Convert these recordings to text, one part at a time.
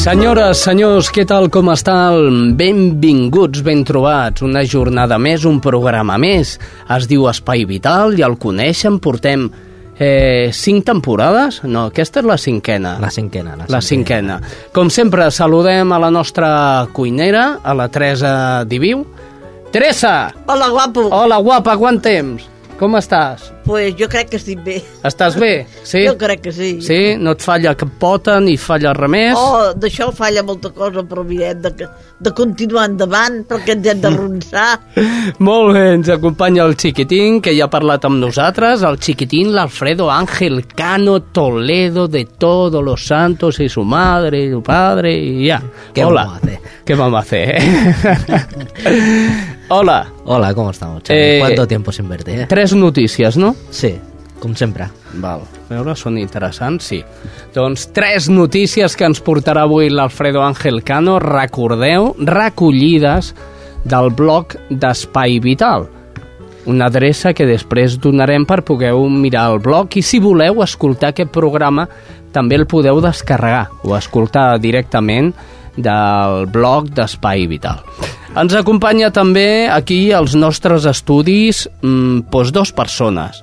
Senyores, senyors, què tal, com estan? Benvinguts, ben trobats. Una jornada més, un programa més. Es diu Espai Vital, ja el coneixen, portem eh, cinc temporades? No, aquesta és la cinquena. La cinquena. La, La cinquena. Com sempre, saludem a la nostra cuinera, a la Teresa Diviu. Teresa! Hola, guapo. Hola, guapa, quant temps? Com estàs? Pues jo crec que estic bé. Estàs bé? Sí? Jo crec que sí. Sí? No et falla cap pota ni falla res més? Oh, d'això falla molta cosa, però mirem de, de continuar endavant, perquè ens hem de ronsar. Molt bé, ens acompanya el Chiquitín, que ja ha parlat amb nosaltres, el Chiquitín, l'Alfredo Ángel Cano Toledo de todos los santos y su madre y su padre y ya. ¿Qué Hola. vamos a hacer? ¿Qué vamos a hacer? Hola. Hola, ¿cómo estamos, Xavi? Eh, ¿Cuánto tiempo sin verte, eh? Tres notícies, no? Sí, com sempre. Val. A veure, són interessants, sí. Doncs tres notícies que ens portarà avui l'Alfredo Ángel Cano, recordeu, recollides del blog d'Espai Vital. Una adreça que després donarem per poder mirar el blog i si voleu escoltar aquest programa també el podeu descarregar o escoltar directament del blog d'Espai Vital. Ens acompanya també aquí als nostres estudis mm, doncs dos persones.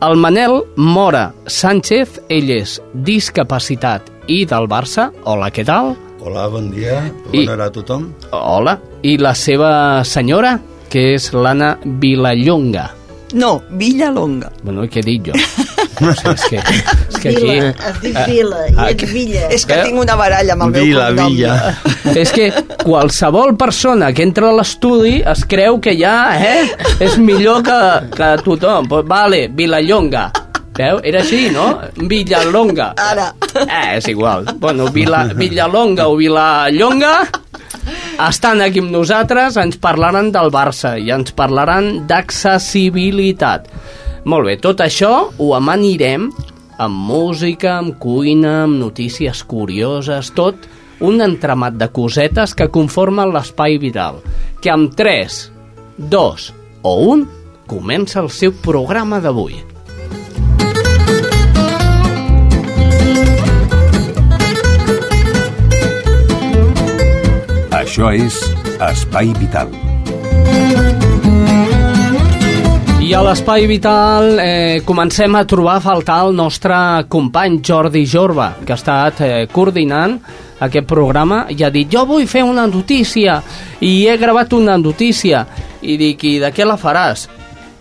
El Manel Mora Sánchez, ell és discapacitat i del Barça. Hola, què tal? Hola, bon dia. I- Bona hora a tothom. Hola. I la seva senyora, que és l'Anna Vilallonga. No, Villalonga. Bueno, què he dit jo? No sé, és que, és que aquí... Vila, es diu Vila, i ah, ets Villa. És que Eh? tinc una baralla amb el meu Vila, cognom. Villa. És que qualsevol persona que entra a l'estudi es creu que ja eh, és millor que, que tothom. Pues vale, Vilallonga. Veu? Era així, no? Villalonga. Ara. Eh, és igual. Bueno, Vila, Villalonga o Vilallonga estan aquí amb nosaltres, ens parlaran del Barça i ens parlaran d'accessibilitat. Molt bé, tot això ho amanirem amb música, amb cuina, amb notícies curioses, tot un entramat de cosetes que conformen l'espai vital, que amb 3, 2 o 1 comença el seu programa d'avui. Això és Espai Vital. I a l'Espai Vital eh, comencem a trobar a faltar el nostre company Jordi Jorba, que ha estat eh, coordinant aquest programa i ha dit, jo vull fer una notícia i he gravat una notícia i dic, i de què la faràs?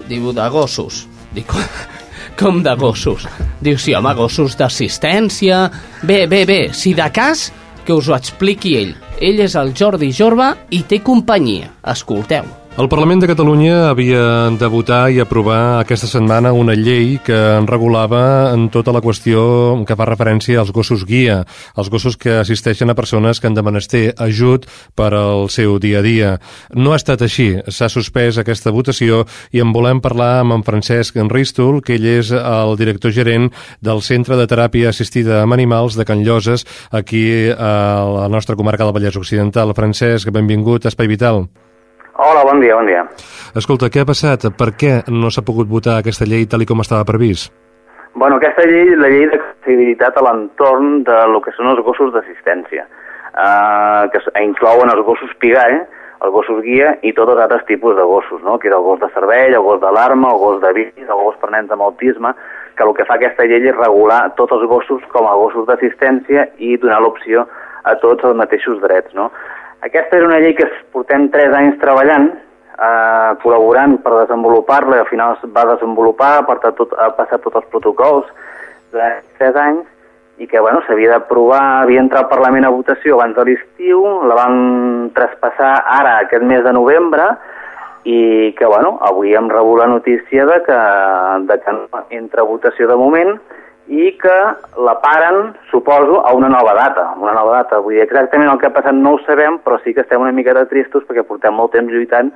Diu, de gossos. Dic, com de gossos? Diu, sí, home, gossos d'assistència... Bé, bé, bé, si de cas, que us ho expliqui ell. Ell és el Jordi Jorba i té companyia. Escolteu. El Parlament de Catalunya havia de votar i aprovar aquesta setmana una llei que en regulava en tota la qüestió que fa referència als gossos guia, els gossos que assisteixen a persones que han de menester ajut per al seu dia a dia. No ha estat així. S'ha suspès aquesta votació i en volem parlar amb en Francesc Enrístol, que ell és el director gerent del Centre de Teràpia Assistida amb Animals de Can Lloses, aquí a la nostra comarca del Vallès Occidental. Francesc, benvingut a Espai Vital. Hola, bon dia, bon dia. Escolta, què ha passat? Per què no s'ha pogut votar aquesta llei tal com estava previst? Bueno, aquesta llei, la llei d'accessibilitat a l'entorn de lo que són els gossos d'assistència, eh, que inclouen els gossos pigall, els gossos guia i tots els altres tipus de gossos, no? que és el gos de cervell, el gos d'alarma, el gos de bici, el gos per nens amb autisme, que el que fa aquesta llei és regular tots els gossos com a gossos d'assistència i donar l'opció a tots els mateixos drets. No? Aquesta és una llei que portem 3 anys treballant, eh, col·laborant per desenvolupar-la al final es va desenvolupar, portat tot, ha passat tots els protocols de 3 anys i que bueno, s'havia d'aprovar, havia entrat al Parlament a votació abans de l'estiu, la van traspassar ara aquest mes de novembre i que bueno, avui hem rebut la notícia de que, de que no entra votació de moment i que la paren, suposo, a una nova data. Una nova data. Vull dir, exactament el que ha passat no ho sabem, però sí que estem una miqueta tristos perquè portem molt temps lluitant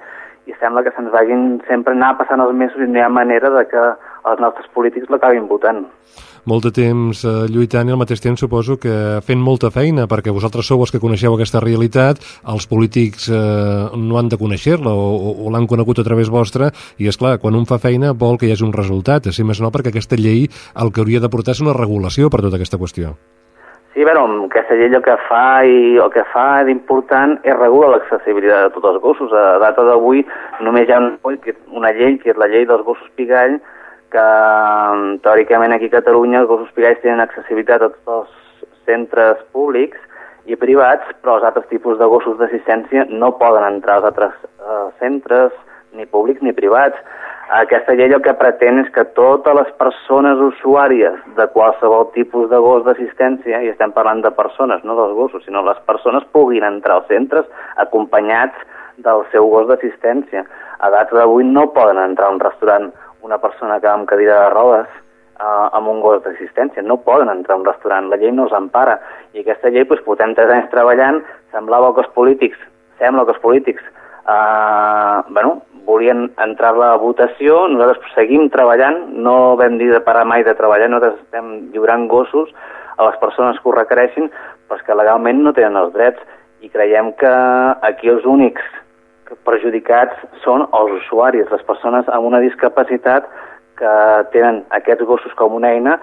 i sembla que se'ns vagin sempre anar passant els mesos i no hi ha manera de que els nostres polítics l'acabin votant. Molt de temps eh, lluitant i al mateix temps suposo que fent molta feina, perquè vosaltres sou els que coneixeu aquesta realitat, els polítics eh, no han de conèixer-la o, o, o l'han conegut a través vostra, i és clar, quan un fa feina vol que hi hagi un resultat, si més no, perquè aquesta llei el que hauria de portar és una regulació per tota aquesta qüestió. Sí, bueno, aquesta llei el que fa i el que fa d'important és regular l'accessibilitat de tots els gossos. A data d'avui només hi ha una llei, que és la llei dels gossos pigall, que teòricament aquí a Catalunya els gossos pigalls tenen accessibilitat a tots els centres públics i privats, però els altres tipus de gossos d'assistència no poden entrar als altres eh, centres, ni públics ni privats. Aquesta llei el que pretén és que totes les persones usuàries de qualsevol tipus de gos d'assistència, i estem parlant de persones, no dels gossos, sinó les persones puguin entrar als centres acompanyats del seu gos d'assistència. A data d'avui no poden entrar a un restaurant una persona que amb cadira de rodes eh, amb un gos d'assistència. No poden entrar a un restaurant, la llei no els empara. I aquesta llei, doncs, portem tres anys treballant, semblava que els polítics, sembla que els polítics, eh, bueno, volien entrar a votació, nosaltres seguim treballant, no vam dir de parar mai de treballar, nosaltres estem lliurant gossos a les persones que ho requereixin, però que legalment no tenen els drets. I creiem que aquí els únics perjudicats són els usuaris, les persones amb una discapacitat que tenen aquests gossos com una eina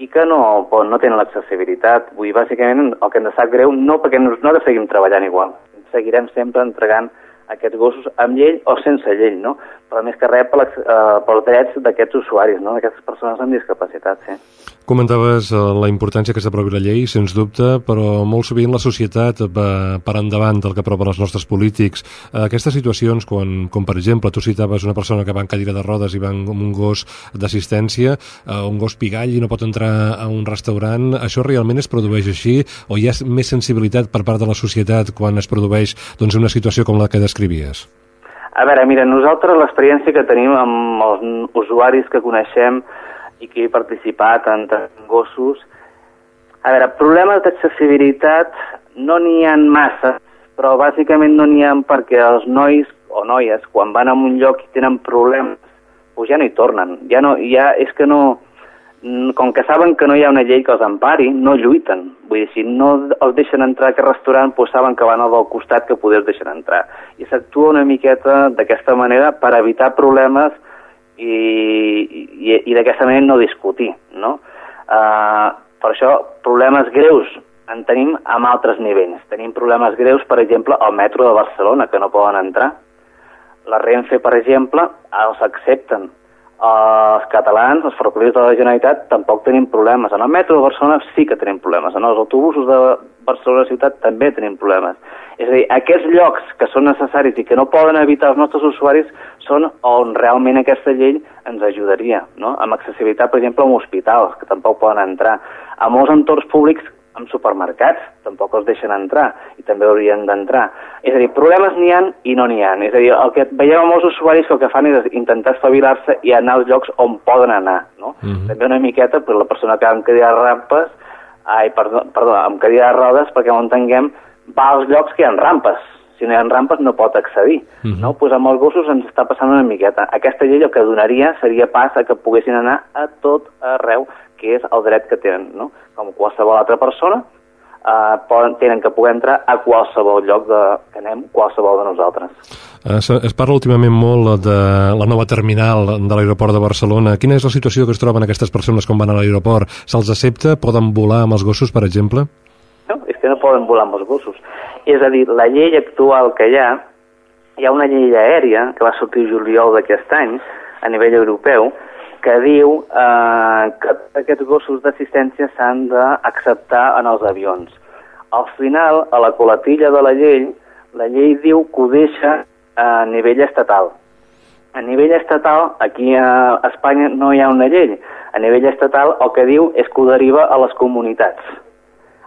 i que no, no tenen l'accessibilitat. Vull dir, bàsicament, el que ens sap greu, no perquè nosaltres seguim treballant igual, seguirem sempre entregant aquests gossos amb llei o sense llei, no? però més que res per eh, pels drets d'aquests usuaris, no? d'aquestes persones amb discapacitat. Sí. Comentaves eh, la importància que s'aprovi la llei, sens dubte, però molt sovint la societat va per endavant del que aproven els nostres polítics. Eh, aquestes situacions, quan, com per exemple tu citaves una persona que va en cadira de rodes i va amb un gos d'assistència, eh, un gos pigall i no pot entrar a un restaurant, això realment es produeix així o hi ha més sensibilitat per part de la societat quan es produeix doncs, una situació com la que descrivies? A veure, mira, nosaltres l'experiència que tenim amb els usuaris que coneixem i que he participat en gossos, a veure, problemes d'accessibilitat no n'hi ha massa, però bàsicament no n'hi ha perquè els nois o noies, quan van a un lloc i tenen problemes, doncs ja no hi tornen. Ja no, ja és que no, com que saben que no hi ha una llei que els empari, no lluiten. Vull dir, si no els deixen entrar a aquest restaurant, doncs saben que van al del costat que poder deixen entrar. I s'actua una miqueta d'aquesta manera per evitar problemes i, i, i d'aquesta manera no discutir, no? Uh, per això, problemes greus en tenim amb altres nivells. Tenim problemes greus, per exemple, al metro de Barcelona, que no poden entrar. La Renfe, per exemple, els accepten, els catalans, els ferrocarrils de la Generalitat, tampoc tenim problemes. En el metro de Barcelona sí que tenim problemes. En els autobusos de Barcelona ciutat també tenim problemes. És a dir, aquests llocs que són necessaris i que no poden evitar els nostres usuaris són on realment aquesta llei ens ajudaria, no? Amb accessibilitat, per exemple, en hospitals, que tampoc poden entrar. A molts entorns públics amb supermercats, tampoc els deixen entrar i també haurien d'entrar. És a dir, problemes n'hi han i no n'hi han. És a dir, el que veiem amb molts usuaris que el que fan és intentar espavilar-se i anar als llocs on poden anar. No? Mm -hmm. També una miqueta per la persona que va amb cadira de rampes, ai, perdó, perdó, amb cadira de rodes, perquè ho entenguem, va als llocs que hi ha rampes. Si no hi ha rampes no pot accedir. Mm -hmm. no? pues amb els gossos ens està passant una miqueta. Aquesta llei el que donaria seria pas a que poguessin anar a tot arreu que és el dret que tenen, no? com qualsevol altra persona, eh, poden, tenen que poder entrar a qualsevol lloc de, que anem, qualsevol de nosaltres. Es, es parla últimament molt de la nova terminal de l'aeroport de Barcelona. Quina és la situació que es troben aquestes persones quan van a l'aeroport? Se'ls accepta? Poden volar amb els gossos, per exemple? Que no poden volar amb els gossos. És a dir, la llei actual que hi ha, hi ha una llei aèria que va sortir juliol d'aquest any a nivell europeu, que diu eh, que aquests gossos d'assistència s'han d'acceptar en els avions. Al final, a la colatilla de la llei, la llei diu que ho deixa a nivell estatal. A nivell estatal, aquí a Espanya no hi ha una llei. A nivell estatal el que diu és que ho deriva a les comunitats.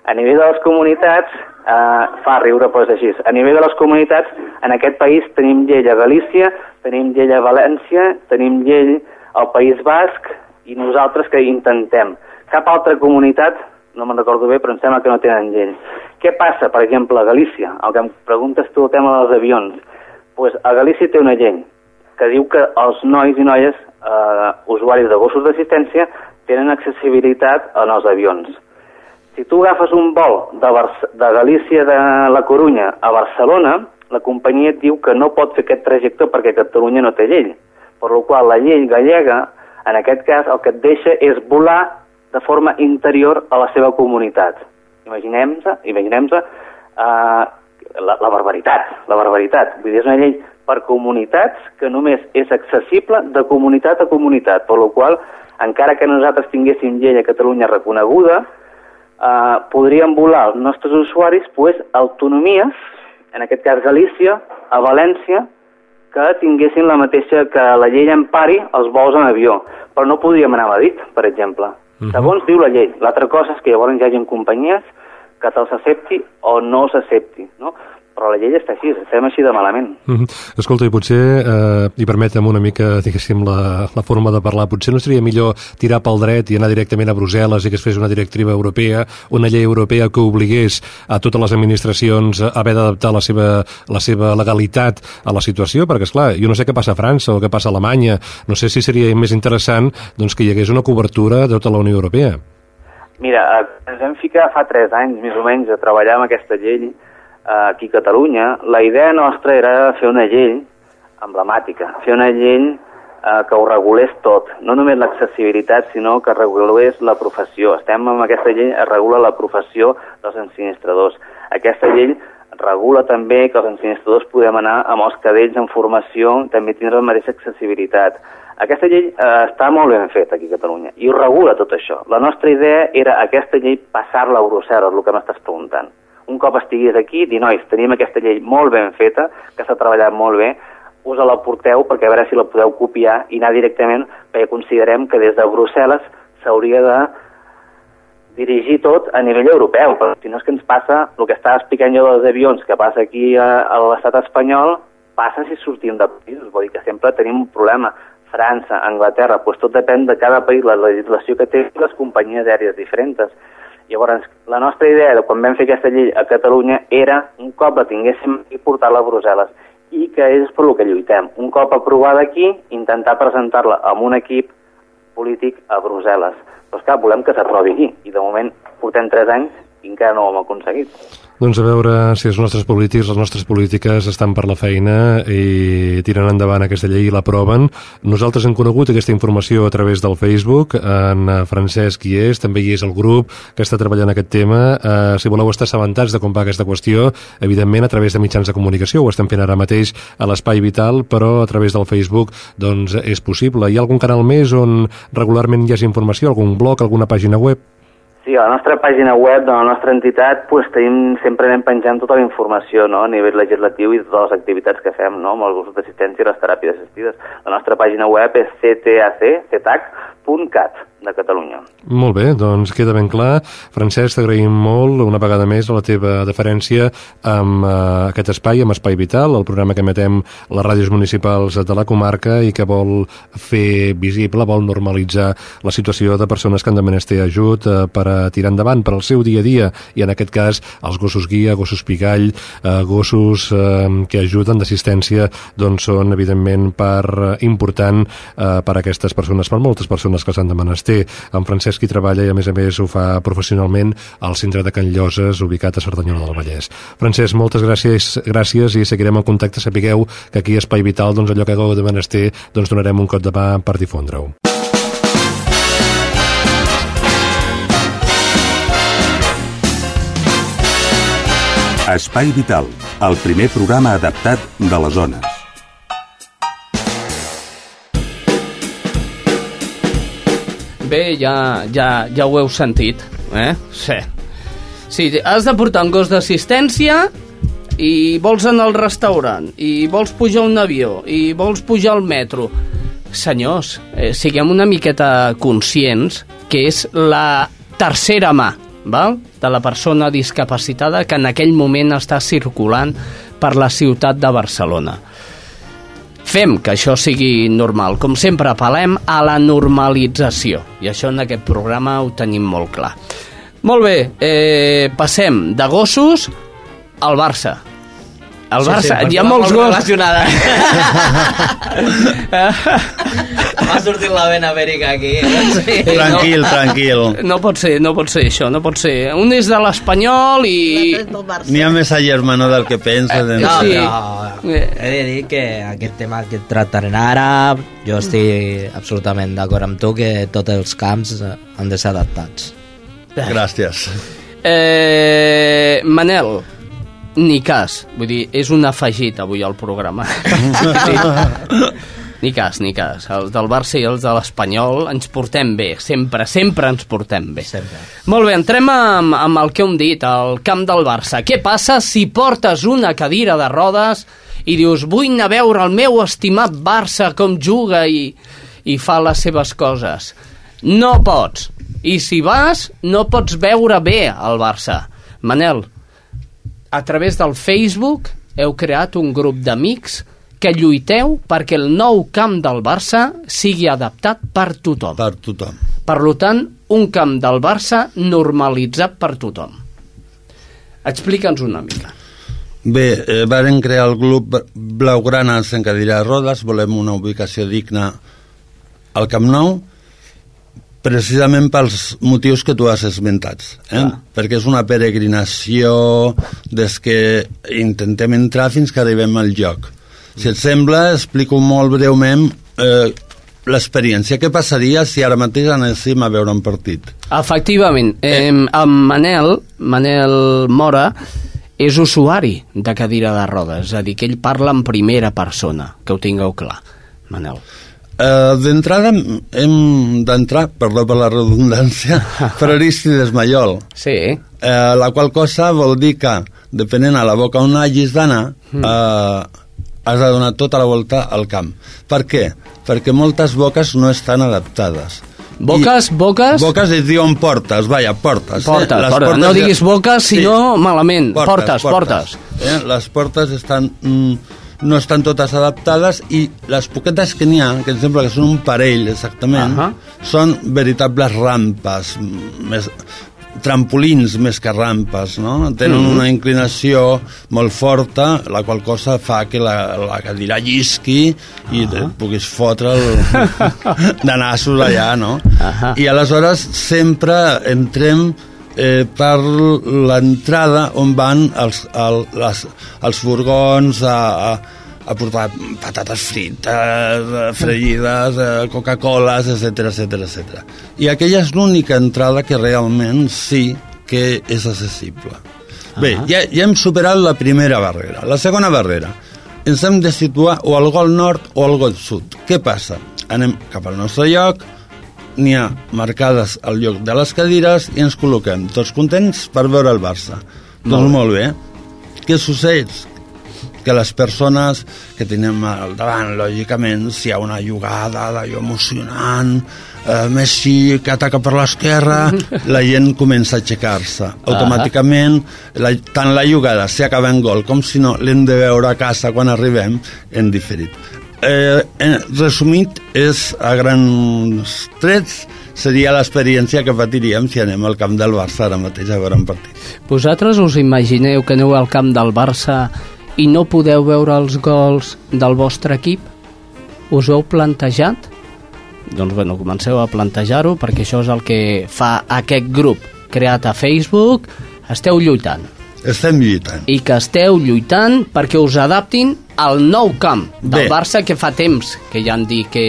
A nivell de les comunitats, eh, fa riure, és així. A nivell de les comunitats, en aquest país tenim llei a Galícia, tenim llei a València, tenim llei al País Basc i nosaltres que intentem. Cap altra comunitat, no me'n recordo bé, però em sembla que no tenen llei. Què passa, per exemple, a Galícia? El que em preguntes tu el tema dels avions. Pues a Galícia té una llei que diu que els nois i noies, eh, usuaris de gossos d'assistència, tenen accessibilitat en els avions. Si tu agafes un vol de, de Galícia de la Corunya a Barcelona, la companyia et diu que no pot fer aquest trajecte perquè Catalunya no té llei. Per la qual la llei gallega, en aquest cas, el que et deixa és volar de forma interior a la seva comunitat. Imaginem-se, imaginem-se eh, la, la barbaritat, la barbaritat. Vull dir, és una llei per comunitats que només és accessible de comunitat a comunitat, per la qual, encara que nosaltres tinguéssim llei a Catalunya reconeguda, eh, podríem volar els nostres usuaris pues, autonomies, en aquest cas Galícia, a València, que tinguessin la mateixa que la llei empari els vols en avió, però no podríem anar a Madrid, per exemple. Uh -huh. Segons diu la llei. L'altra cosa és que llavors hi hagi companyies que te'ls accepti o no s'accepti, no? Però la llei està així, estem així de malament. Mm -hmm. Escolta, i potser, eh, i permetem una mica, diguéssim, la, la forma de parlar, potser no seria millor tirar pel dret i anar directament a Brussel·les i que es fes una directiva europea, una llei europea que obligués a totes les administracions a haver d'adaptar la, seva, la seva legalitat a la situació, perquè, és clar jo no sé què passa a França o què passa a Alemanya, no sé si seria més interessant doncs, que hi hagués una cobertura de tota la Unió Europea. Mira, eh, ens vam ficar fa tres anys, més o menys, a treballar amb aquesta llei, aquí a Catalunya, la idea nostra era fer una llei emblemàtica, fer una llei eh, que ho regulés tot, no només l'accessibilitat, sinó que regulés la professió. Estem amb aquesta llei, es regula la professió dels ensinistradors. Aquesta llei regula també que els ensinistradors podem anar amb els cadells en formació, també tindre la mateixa accessibilitat. Aquesta llei eh, està molt ben feta aquí a Catalunya i ho regula tot això. La nostra idea era aquesta llei passar-la a Brussel·les, el que m'estàs preguntant un cop estiguis aquí, dir, nois, tenim aquesta llei molt ben feta, que s'ha treballat molt bé, us la porteu perquè a veure si la podeu copiar i anar directament, perquè considerem que des de Brussel·les s'hauria de dirigir tot a nivell europeu, però si no és que ens passa el que estava explicant jo dels avions que passa aquí a, a l'estat espanyol, passa si sortim de països, vol dir que sempre tenim un problema. França, Anglaterra, doncs tot depèn de cada país, la legislació que té les companyies aèries diferents. Llavors, la nostra idea de quan vam fer aquesta llei a Catalunya era, un cop la tinguéssim, i portar-la a Brussel·les. I que és per el que lluitem. Un cop aprovada aquí, intentar presentar-la amb un equip polític a Brussel·les. Però, esclar, volem que s'aprovi aquí. I, de moment, portem tres anys i encara no ho hem aconseguit. Doncs a veure si els nostres polítics, les nostres polítiques estan per la feina i tiren endavant aquesta llei i l'aproven. Nosaltres hem conegut aquesta informació a través del Facebook, en Francesc hi és, també hi és el grup que està treballant aquest tema. Eh, si voleu estar assabentats de com va aquesta qüestió, evidentment a través de mitjans de comunicació, ho estem fent ara mateix a l'Espai Vital, però a través del Facebook doncs és possible. Hi ha algun canal més on regularment hi hagi informació, algun blog, alguna pàgina web? Sí, a la nostra pàgina web de la nostra entitat pues, tenim, sempre anem penjant tota la informació no? a nivell legislatiu i totes les activitats que fem no? amb els gossos d'assistència i les teràpies assistides. La nostra pàgina web és ctac.cat de Catalunya. Molt bé, doncs queda ben clar. Francesc, t'agraïm molt una vegada més la teva deferència amb uh, aquest espai, amb Espai Vital, el programa que emetem les ràdios municipals de la comarca i que vol fer visible, vol normalitzar la situació de persones que han de menester ajut uh, per a tirar endavant per al seu dia a dia i en aquest cas els gossos guia, gossos pigall, uh, gossos uh, que ajuden d'assistència doncs són evidentment per important uh, per a aquestes persones, per moltes persones que s'han de menester té. En Francesc hi treballa i a més a més ho fa professionalment al centre de Can Lloses, ubicat a Cerdanyola del Vallès. Francesc, moltes gràcies, gràcies i seguirem en contacte. Sapigueu que aquí a Espai Vital, doncs allò que hagueu de menester, doncs donarem un cop de mà per difondre-ho. Espai Vital, el primer programa adaptat de les zones. Bé, ja, ja, ja ho heu sentit, eh? Sí. Sí, has de portar un gos d'assistència i vols anar al restaurant, i vols pujar un avió, i vols pujar al metro... Senyors, eh, siguem una miqueta conscients que és la tercera mà val? de la persona discapacitada que en aquell moment està circulant per la ciutat de Barcelona. Fem que això sigui normal. Com sempre, apel·lem a la normalització. I això en aquest programa ho tenim molt clar. Molt bé, eh, passem de gossos al Barça. El Barça, sí, hi ha molts molt gossos. relacionada. M'ha sortit la vena ibèrica aquí. Sí. Tranquil, tranquil. No pot ser, no pot ser això, no pot ser. Un és de l'Espanyol i... N'hi ha més a germano del que penses. No, No, Sí. però he de dir que aquest tema que tractarem ara, jo estic absolutament d'acord amb tu que tots els camps eh, han de ser adaptats. Gràcies. Eh, Manel, ni cas. Vull dir, és un afegit avui al programa. sí. Ni cas, ni cas. Els del Barça i els de l'Espanyol ens portem bé. Sempre, sempre ens portem bé. Sempre. Molt bé, entrem amb, amb el que hem dit, el camp del Barça. Què passa si portes una cadira de rodes i dius vull anar a veure el meu estimat Barça com juga i, i fa les seves coses? No pots. I si vas, no pots veure bé el Barça. Manel, a través del Facebook heu creat un grup d'amics que lluiteu perquè el nou camp del Barça sigui adaptat per tothom. Per tothom. Per tant, un camp del Barça normalitzat per tothom. Explica'ns una mica. Bé, eh, varen crear el grup Blaugranes en cadira de rodes, volem una ubicació digna al Camp Nou, precisament pels motius que tu has esmentats, eh? Clar. perquè és una peregrinació des que intentem entrar fins que arribem al lloc. Si et sembla, explico molt breument eh, l'experiència. Què passaria si ara mateix anéssim a veure un partit? Efectivament, eh, en Manel, Manel Mora, és usuari de cadira de rodes, és a dir, que ell parla en primera persona, que ho tingueu clar, Manel. Uh, D'entrada hem d'entrar, perdó per la redundància, per Aristides Maiol, Sí, uh, la qual cosa vol dir que, depenent a la boca on hagis d'anar, uh, has de donar tota la volta al camp. Per què? Perquè moltes boques no estan adaptades. Boques, I- boques... Boques es diuen portes, vaja, portes. Portes, Les portes. No diguis boques, Sí. sinó malament. Portes, portes. Eh? Les portes estan, mm, no estan totes adaptades i les poquetes que n'hi ha, que em sembla que són un parell exactament, Ahà. són veritables rampes, mm, més, trampolins més que rampes, no? Tenen Mhm. una inclinació molt forta, la qual cosa fa que la, la cadira llisqui i et puguis fotre el, de nassos allà, no? Ahà. I aleshores sempre entrem eh, per l'entrada on van els, el, les, els furgons a, a, a portar patates frites, eh, fregides, eh, Coca-Coles, etc etc etc. I aquella és l'única entrada que realment sí que és accessible. Bé, ja, ja hem superat la primera barrera. La segona barrera, ens hem de situar o al gol nord o al gol sud. Què passa? Anem cap al nostre lloc, n'hi ha marcades al lloc de les cadires i ens col·loquem tots contents per veure el Barça. Doncs molt bé. Què succeeix? que les persones que tenim al davant, lògicament, si hi ha una jugada d'allò emocionant, eh, Messi que ataca per l'esquerra, la gent comença a aixecar-se. Automàticament, la, tant la jugada, si acaba en gol, com si no, l'hem de veure a casa quan arribem en diferit. Eh, eh, resumit, és a grans trets, seria l'experiència que patiríem si anem al camp del Barça ara mateix a veure un partit. Vosaltres us imagineu que aneu al camp del Barça i no podeu veure els gols del vostre equip? Us ho heu plantejat? Doncs bueno, comenceu a plantejar-ho perquè això és el que fa aquest grup creat a Facebook. Esteu lluitant. Estem lluitant. I que esteu lluitant perquè us adaptin al nou camp del Bé. Barça que fa temps que ja han dit que,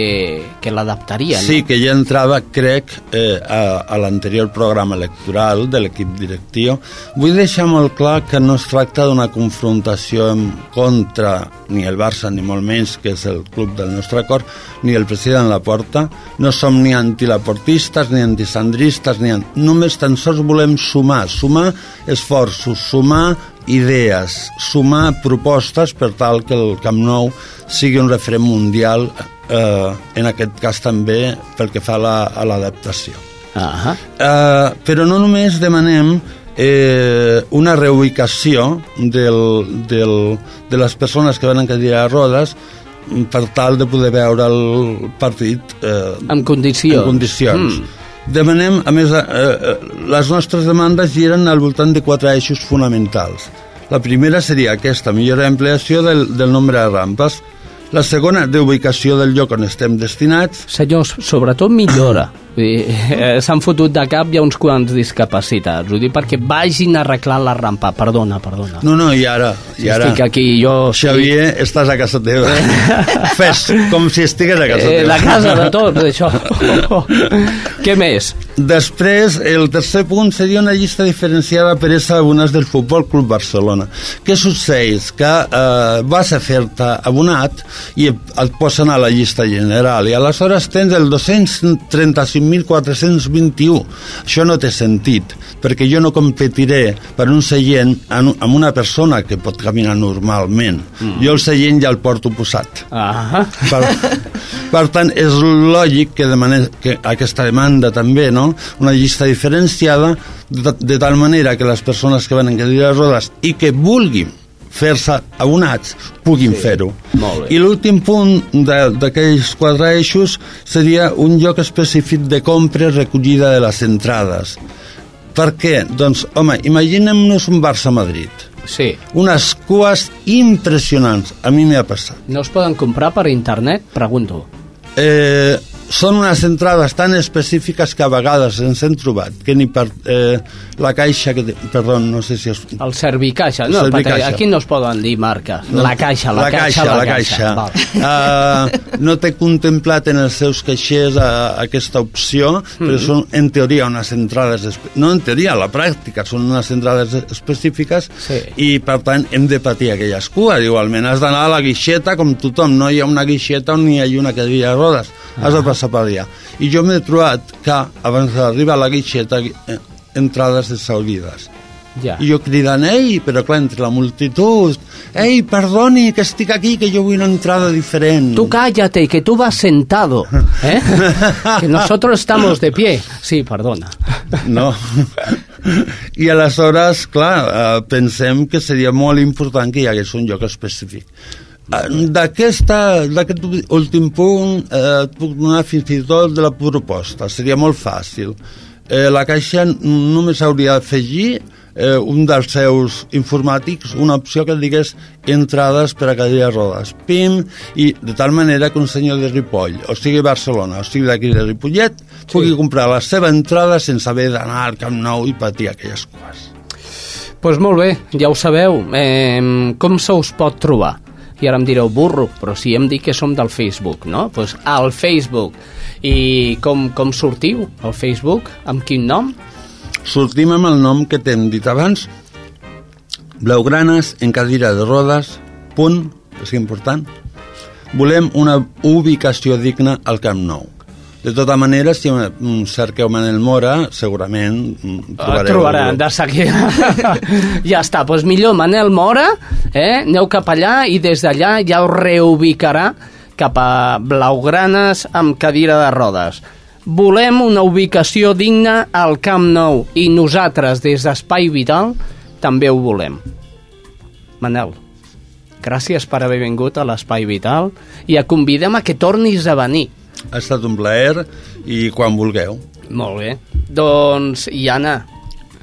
que l'adaptarien. Sí, que ja entrava, crec, eh, a, a l'anterior programa electoral de l'equip directiu. Vull deixar molt clar que no es tracta d'una confrontació en contra ni el Barça, ni molt menys, que és el club del nostre cor, ni el president Laporta. No som ni antilaportistes, ni antisandristes, ni... An... Només tan sols volem sumar, sumar esforços, sumar idees, sumar propostes per tal que el Camp Nou sigui un referent mundial, eh, en aquest cas també pel que fa a la- a l'adaptació. Ah Eh, però no només demanem eh, una reubicació del, del, de les persones que van en cadira de rodes per tal de poder veure el partit eh, En condicions. en condicions. Mm. Demanem, a més, eh, eh, les nostres demandes giren al voltant de quatre eixos fonamentals. La primera seria aquesta, millor ampliació del, del nombre de rampes. La segona, d'ubicació del lloc on estem destinats. Senyors, sobretot millora. Eh, S'han fotut de cap hi ha uns quants discapacitats. Ho dic perquè vagin a arreglar la rampa. Perdona, perdona. No, no, i ara, i ara... Estic aquí, jo... Xavier, estàs a casa teva. Fes com si estigués a casa Eh, teva. la casa de tots, això. Què més? Després, el tercer punt seria una llista diferenciada per a abonats del Futbol Club Barcelona. Què succeeix? Que eh, vas a fer-te abonat i et posen a la llista general i aleshores tens el 235.421. Això no té sentit, perquè jo no competiré per un seient en- amb una persona que pot caminar normalment. Mm. Jo el seient ja el porto posat. Ah, Per, per tant, és lògic que, demane, que aquesta demanda també, no? una llista diferenciada, de, de tal manera que les persones que van en cadira de rodes i que vulguin fer-se abonats puguin sí. fer-ho. I l'últim punt de- d'aquells quatre eixos seria un lloc específic de compra i recollida de les entrades. Per què? Doncs, home, imaginem-nos un Barça-Madrid. sí. Unes cues impressionants. A mi m'ha passat. No es poden comprar per internet? Pregunto. eh, són unes entrades tan específiques que a vegades ens hem trobat que ni per eh, la caixa que... Perdó, no sé si és... El Servicaixa. No, Servicaixa. aquí no es poden dir marques. La caixa, la, caixa, la caixa. Val. Uh, no té contemplat en els seus caixers uh, aquesta opció, però Mhm. són en teoria unes entrades, no en teoria, a la pràctica, són unes entrades específiques Sí. i per tant hem de patir aquelles cues. Igualment has d'anar a la guixeta com tothom, no hi ha una guixeta on hi ha una cadira de rodes, has de allà. I jo m'he trobat que abans d'arribar a la guixeta eh, entrades exaurides. Ja. I jo cridant, ei, però clar, entre la multitud, ei, perdoni, que estic aquí, que jo vull una entrada diferent. Tú cállate, que tú vas sentado. ¿eh? Que nosotros estamos de pie. Sí, perdona. No. I aleshores, clar, eh, pensem que seria molt important que hi hagués un lloc específic. Eh, D'aquesta- D'aquest últim punt eh, et puc donar fins i tot de la proposta, seria molt fàcil. Eh, la Caixa només hauria d'afegir eh, un dels seus informàtics una opció que digués entrades per a cadira de rodes. Pim, i de tal manera que un senyor de Ripoll, o sigui Barcelona, o sigui d'aquí de Ripollet, sí. pugui comprar la seva entrada sense haver d'anar al Camp Nou i patir aquelles coses. Doncs pues molt bé, ja ho sabeu. Eh, com se us pot trobar? I ara em direu burro, però si hem dit que som del Facebook, no? Doncs pues al Facebook. I com, com sortiu al Facebook? Amb quin nom? Sortim amb el nom que t'hem dit abans, Blaugranes en cadira de rodes, punt, és important, volem una ubicació digna al Camp Nou. De tota manera, si cerqueu Manel Mora, segurament mm, Trobareu, trobareu... trobaran de seguida. ja està, doncs millor Manel Mora, eh? aneu cap allà i des d'allà ja us reubicarà cap a Blaugranes amb cadira de rodes. Volem una ubicació digna al Camp Nou i nosaltres des d'Espai Vital també ho volem. Manel, gràcies per haver vingut a l'Espai Vital i a convidem a que tornis a venir. Ha estat un plaer i quan vulgueu. Molt bé. Doncs, Iana,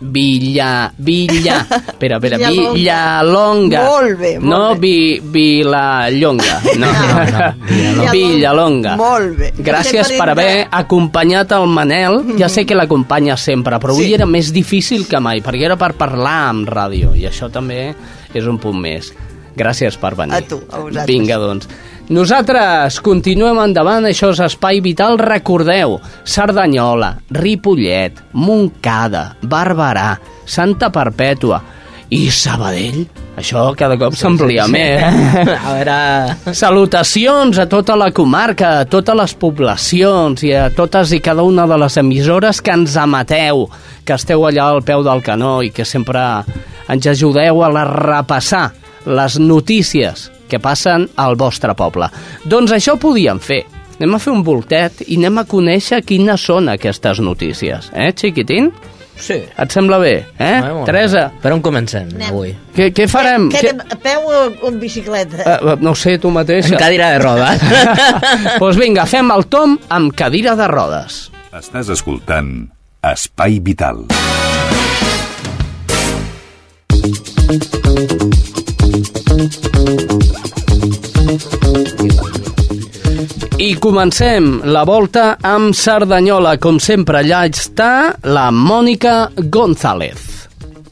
Villa... Villa... Espera, espera, Villalonga. Villalonga. Molt bé, molt no bé. Vi, Vilallonga. No, Villalonga. Villalonga. Molt bé. Gràcies per haver acompanyat el Manel. Ja sé que l'acompanya sempre, però avui Sí. era més difícil que mai, perquè era per parlar amb ràdio, i això també és un punt més. Gràcies per venir. A tu, a vosaltres. Vinga, doncs. Nosaltres continuem endavant, això és Espai Vital. Recordeu, Cerdanyola, Ripollet, Montcada, Barberà, Santa Perpètua i Sabadell. Això cada cop s'amplia més. Eh? A veure... Salutacions a tota la comarca, a totes les poblacions i a totes i cada una de les emissores que ens emeteu, que esteu allà al peu del canó i que sempre ens ajudeu a la repassar les notícies que passen al vostre poble. Doncs això podíem fer. Anem a fer un voltet i anem a conèixer quines són aquestes notícies. Eh, xiquitín? Sí. Et sembla bé, eh? Ah, bé. Teresa, Per on comencem Anem. avui? què, què farem? Què, a peu o en bicicleta? Eh, no ho sé, tu mateixa. En cadira de rodes. Doncs pues vinga, fem el tom amb cadira de rodes. Estàs escoltant Espai Vital. I comencem la volta amb Cerdanyola. Com sempre, allà està la Mònica González.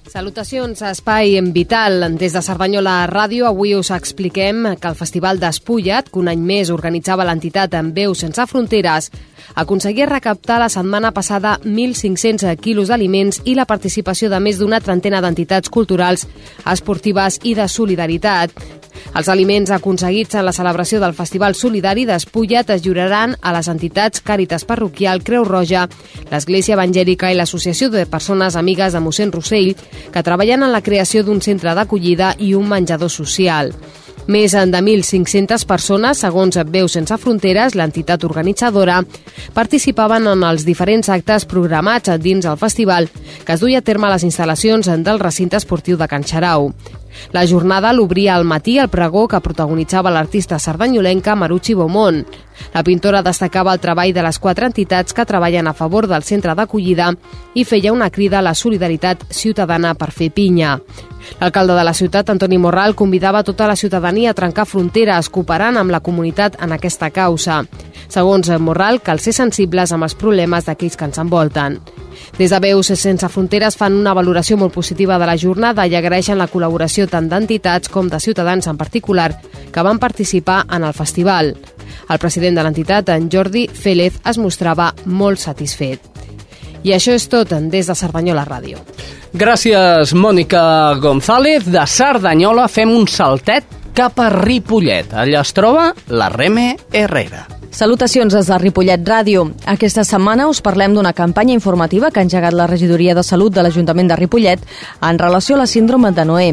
Salutacions a Espai Vital. Des de Cerdanyola Ràdio avui us expliquem que el Festival Despullat, que un any més organitzava l'entitat en Veu Sense Fronteres, aconseguia recaptar la setmana passada 1.500 quilos d'aliments i la participació de més d'una trentena d'entitats culturals, esportives i de solidaritat. Els aliments aconseguits en la celebració del Festival Solidari Despullat es lliuraran a les entitats Càritas Parroquial, Creu Roja, l'Església Evangèlica i l'Associació de Persones Amigues de mossèn Rossell, que treballen en la creació d'un centre d'acollida i un menjador social. Més de 1.500 persones, segons Veu Sense Fronteres, l'entitat organitzadora, participaven en els diferents actes programats dins el festival que es duia a terme a les instal·lacions del recinte esportiu de Can Xarau. La jornada l'obria al matí el pregó que protagonitzava l'artista sardanyolenca Marucci Beaumont. La pintora destacava el treball de les quatre entitats que treballen a favor del centre d'acollida i feia una crida a la solidaritat ciutadana per fer pinya. L'alcalde de la ciutat, Antoni Morral, convidava tota la ciutadania a trencar fronteres, cooperant amb la comunitat en aquesta causa. Segons Morral, cal ser sensibles amb els problemes d'aquells que ens envolten. Des de Veus Sense Fronteres fan una valoració molt positiva de la jornada i agraeixen la col·laboració tant d'entitats com de ciutadans en particular que van participar en el festival. El president de l'entitat, en Jordi Félez, es mostrava molt satisfet. I això és tot des de Cerdanyola Ràdio. Gràcies, Mònica González. De Cerdanyola fem un saltet cap a Ripollet. Allà es troba la Reme Herrera. Salutacions des de Ripollet Ràdio. Aquesta setmana us parlem d'una campanya informativa que ha engegat la Regidoria de Salut de l'Ajuntament de Ripollet en relació a la síndrome de Noé.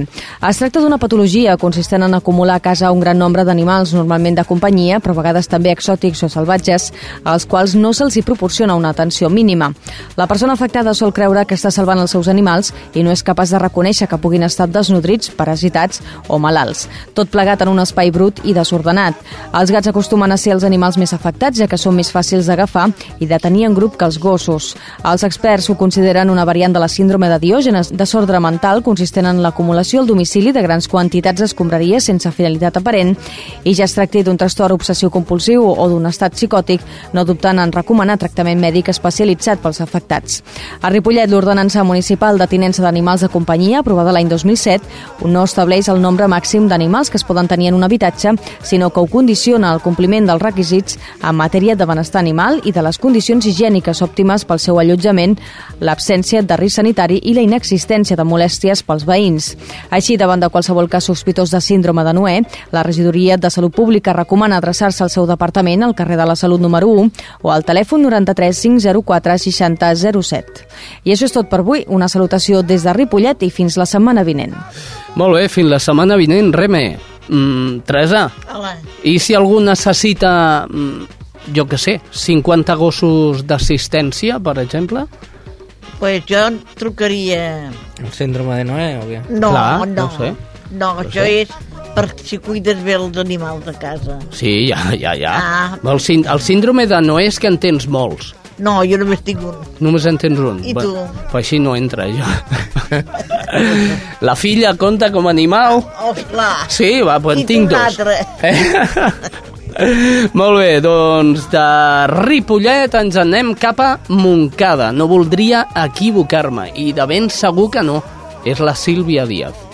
Es tracta d'una patologia consistent en acumular a casa un gran nombre d'animals, normalment de companyia, però a vegades també exòtics o salvatges, als quals no se'ls hi proporciona una atenció mínima. La persona afectada sol creure que està salvant els seus animals i no és capaç de reconèixer que puguin estar desnutrits, parasitats o malalts. Tot plegat en un espai brut i desordenat. Els gats acostumen a ser els animals més afectats, ja que són més fàcils d'agafar i de tenir en grup que els gossos. Els experts ho consideren una variant de la síndrome de Diògenes, desordre mental consistent en l'acumulació al domicili de grans quantitats d'escombraries sense finalitat aparent i ja es tracti d'un trastorn obsessiu-compulsiu o d'un estat psicòtic, no dubtant en recomanar tractament mèdic especialitzat pels afectats. A Ripollet, l'ordenança municipal de tinença d'animals de companyia, aprovada l'any 2007, no estableix el nombre màxim d'animals que es poden tenir en un habitatge, sinó que ho condiciona al compliment dels requisits en matèria de benestar animal i de les condicions higièniques òptimes pel seu allotjament, l'absència de risc sanitari i la inexistència de molèsties pels veïns. Així, davant de qualsevol cas sospitós de síndrome de Noé, la Regidoria de Salut Pública recomana adreçar-se al seu departament al carrer de la Salut número 1 o al telèfon 93 504 6007. I això és tot per avui. Una salutació des de Ripollet i fins la setmana vinent. Molt bé, fins la setmana vinent, Reme. Mm, Teresa, Hola. i si algú necessita, mm, jo que sé, 50 gossos d'assistència, per exemple? Pues jo trucaria... El síndrome de Noé o què? No, Clar, no. no sé. No, això és per si cuides bé els animals de casa. Sí, ja, ja, ja. Ah. El, sín el síndrome de Noé és que en tens molts. No, jo només tinc un. Només en tens un. I tu? Pues així no entra, jo. La filla compta com a animal? Oh, clar. Sí, va, pues I en tinc dos. Eh? Molt bé, doncs de Ripollet ens anem cap a Montcada. No voldria equivocar-me i de ben segur que no. És la Sílvia Díaz.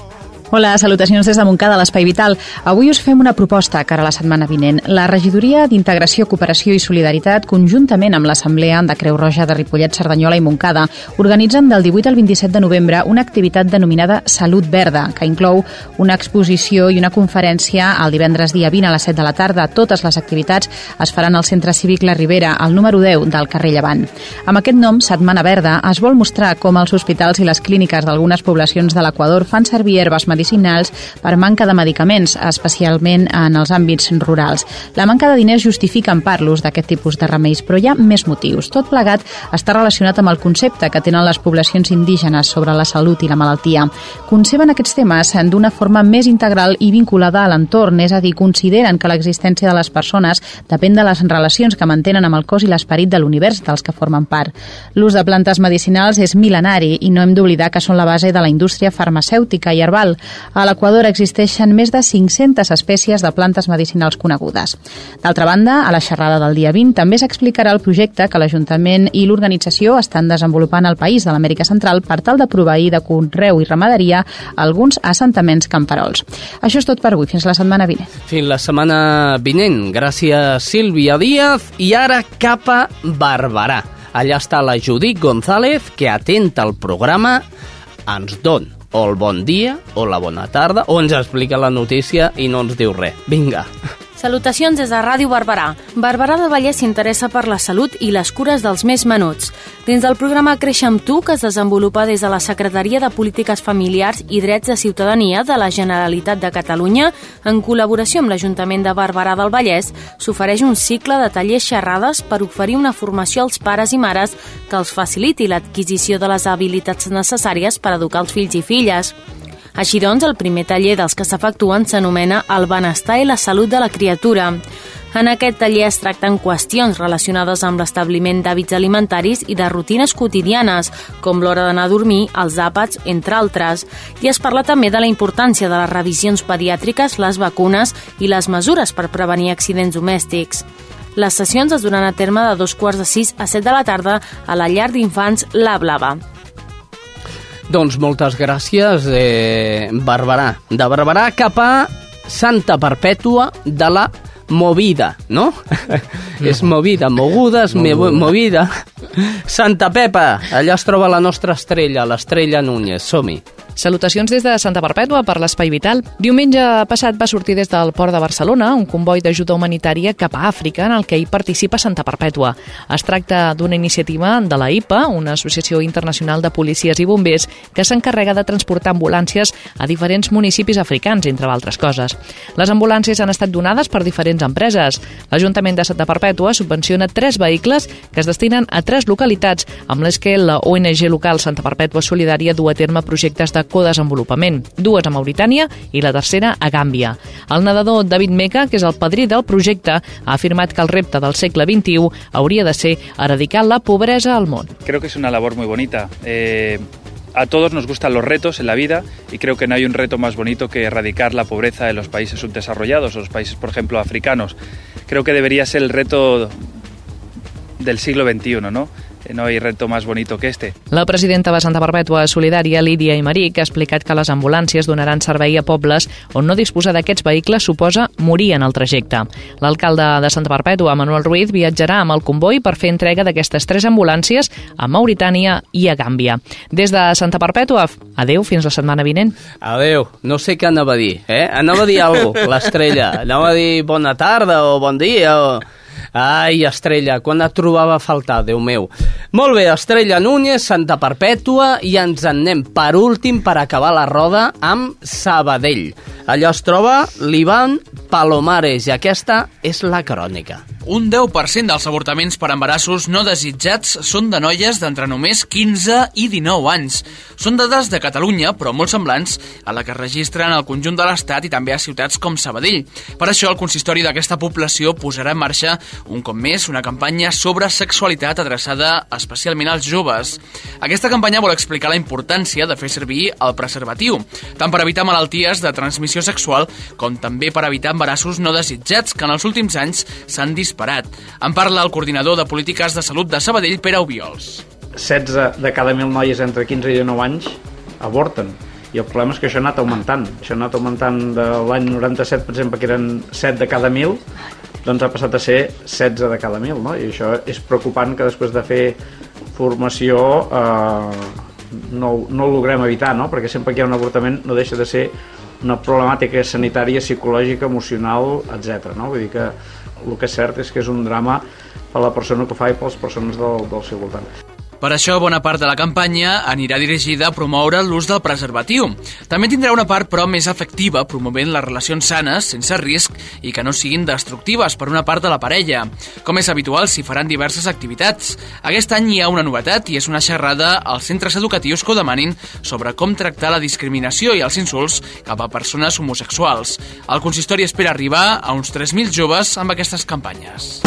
Hola, salutacions des de Montcada, l'Espai Vital. Avui us fem una proposta cara a la setmana vinent. La Regidoria d'Integració, Cooperació i Solidaritat, conjuntament amb l'Assemblea de Creu Roja de Ripollet, Cerdanyola i Montcada, organitzen del 18 al 27 de novembre una activitat denominada Salut Verda, que inclou una exposició i una conferència el divendres dia 20 a les 7 de la tarda. Totes les activitats es faran al Centre Cívic La Ribera, al número 10 del carrer Llevant. Amb aquest nom, Setmana Verda, es vol mostrar com els hospitals i les clíniques d'algunes poblacions de l'Equador fan servir herbes medicinals medicinals per manca de medicaments, especialment en els àmbits rurals. La manca de diners justifica en part l'ús d'aquest tipus de remeis, però hi ha més motius. Tot plegat està relacionat amb el concepte que tenen les poblacions indígenes sobre la salut i la malaltia. Conceben aquests temes d'una forma més integral i vinculada a l'entorn, és a dir, consideren que l'existència de les persones depèn de les relacions que mantenen amb el cos i l'esperit de l'univers dels que formen part. L'ús de plantes medicinals és mil·lenari i no hem d'oblidar que són la base de la indústria farmacèutica i herbal. A l'Equador existeixen més de 500 espècies de plantes medicinals conegudes. D'altra banda, a la xerrada del dia 20 també s'explicarà el projecte que l'Ajuntament i l'organització estan desenvolupant al país de l'Amèrica Central per tal de proveir de conreu i ramaderia alguns assentaments camperols. Això és tot per avui. Fins la setmana vinent. Fins la setmana vinent. Gràcies, Sílvia Díaz. I ara cap a Barberà. Allà està la Judit González, que atenta al programa ens don o el bon dia, o la bona tarda, o ens explica la notícia i no ens diu res. Vinga. Salutacions des de Ràdio Barberà. Barberà del Vallès s'interessa per la salut i les cures dels més menuts. Dins del programa Créixer amb tu, que es desenvolupa des de la Secretaria de Polítiques Familiars i Drets de Ciutadania de la Generalitat de Catalunya, en col·laboració amb l'Ajuntament de Barberà del Vallès, s'ofereix un cicle de tallers xerrades per oferir una formació als pares i mares que els faciliti l'adquisició de les habilitats necessàries per educar els fills i filles. Així doncs, el primer taller dels que s'efectuen s'anomena El benestar i la salut de la criatura. En aquest taller es tracten qüestions relacionades amb l'establiment d'hàbits alimentaris i de rutines quotidianes, com l'hora d'anar a dormir, els àpats, entre altres. I es parla també de la importància de les revisions pediàtriques, les vacunes i les mesures per prevenir accidents domèstics. Les sessions es duran a terme de dos quarts de sis a set de la tarda a la llar d'infants La Blava. Doncs moltes gràcies, eh, Barberà. De Barberà cap a Santa Perpètua de la Movida, no? és movida, mogudes, moguda. movida. Santa Pepa, allà es troba la nostra estrella, l'estrella Núñez. Som-hi. Salutacions des de Santa Perpètua per l'Espai Vital. Diumenge passat va sortir des del Port de Barcelona un comboi d'ajuda humanitària cap a Àfrica en el que hi participa Santa Perpètua. Es tracta d'una iniciativa de la IPA, una associació internacional de policies i bombers, que s'encarrega de transportar ambulàncies a diferents municipis africans, entre altres coses. Les ambulàncies han estat donades per diferents empreses. L'Ajuntament de Santa Perpètua subvenciona tres vehicles que es destinen a tres localitats, amb les que la ONG local Santa Perpètua Solidària du a terme projectes de codesenvolupament, dues a Mauritània i la tercera a Gàmbia. El nedador David Meca, que és el padrí del projecte, ha afirmat que el repte del segle XXI hauria de ser eradicar la pobresa al món. Creo que es una labor muy bonita. Eh, a todos nos gustan los retos en la vida y creo que no hay un reto más bonito que erradicar la pobreza en los países subdesarrollados, los países, por ejemplo, africanos. Creo que debería ser el reto del siglo XXI, ¿no? no hi ha reto més bonito que este. La presidenta de Santa Perpètua Solidària, Lídia Imeric, ha explicat que les ambulàncies donaran servei a pobles on no disposar d'aquests vehicles suposa morir en el trajecte. L'alcalde de Santa Perpètua, Manuel Ruiz, viatjarà amb el comboi per fer entrega d'aquestes tres ambulàncies a Mauritània i a Gàmbia. Des de Santa Perpètua, adeu fins la setmana vinent. Adeu, no sé què anava a dir, eh? Anava a dir alguna cosa, l'estrella. Anava a dir bona tarda o bon dia o... Ai, Estrella, quan et trobava a faltar, Déu meu. Molt bé, Estrella Núñez, Santa Perpètua, i ens en anem per últim per acabar la roda amb Sabadell. Allò es troba l'Ivan Palomares, i aquesta és la crònica. Un 10% dels avortaments per embarassos no desitjats són de noies d'entre només 15 i 19 anys. Són dades de Catalunya, però molt semblants a la que es registren al conjunt de l'Estat i també a ciutats com Sabadell. Per això, el consistori d'aquesta població posarà en marxa, un cop més, una campanya sobre sexualitat adreçada especialment als joves. Aquesta campanya vol explicar la importància de fer servir el preservatiu, tant per evitar malalties de transmissió sexual com també per evitar embarassos no desitjats que en els últims anys s'han disparat disparat. En parla el coordinador de polítiques de salut de Sabadell, Pere Obiols. 16 de cada 1.000 noies entre 15 i 19 anys avorten I el problema és que això ha anat augmentant. Això ha anat augmentant de l'any 97, per exemple, que eren 7 de cada 1.000, doncs ha passat a ser 16 de cada 1.000, no? I això és preocupant que després de fer formació eh, no, no ho logrem evitar, no? Perquè sempre que hi ha un avortament no deixa de ser una problemàtica sanitària, psicològica, emocional, etc. No? Vull dir que el que és cert és que és un drama per la persona que ho fa i per les persones del, del seu voltant. Per això, bona part de la campanya anirà dirigida a promoure l'ús del preservatiu. També tindrà una part, però, més efectiva, promovent les relacions sanes, sense risc i que no siguin destructives per una part de la parella. Com és habitual, s'hi faran diverses activitats. Aquest any hi ha una novetat i és una xerrada als centres educatius que ho demanin sobre com tractar la discriminació i els insults cap a persones homosexuals. El consistori espera arribar a uns 3.000 joves amb aquestes campanyes.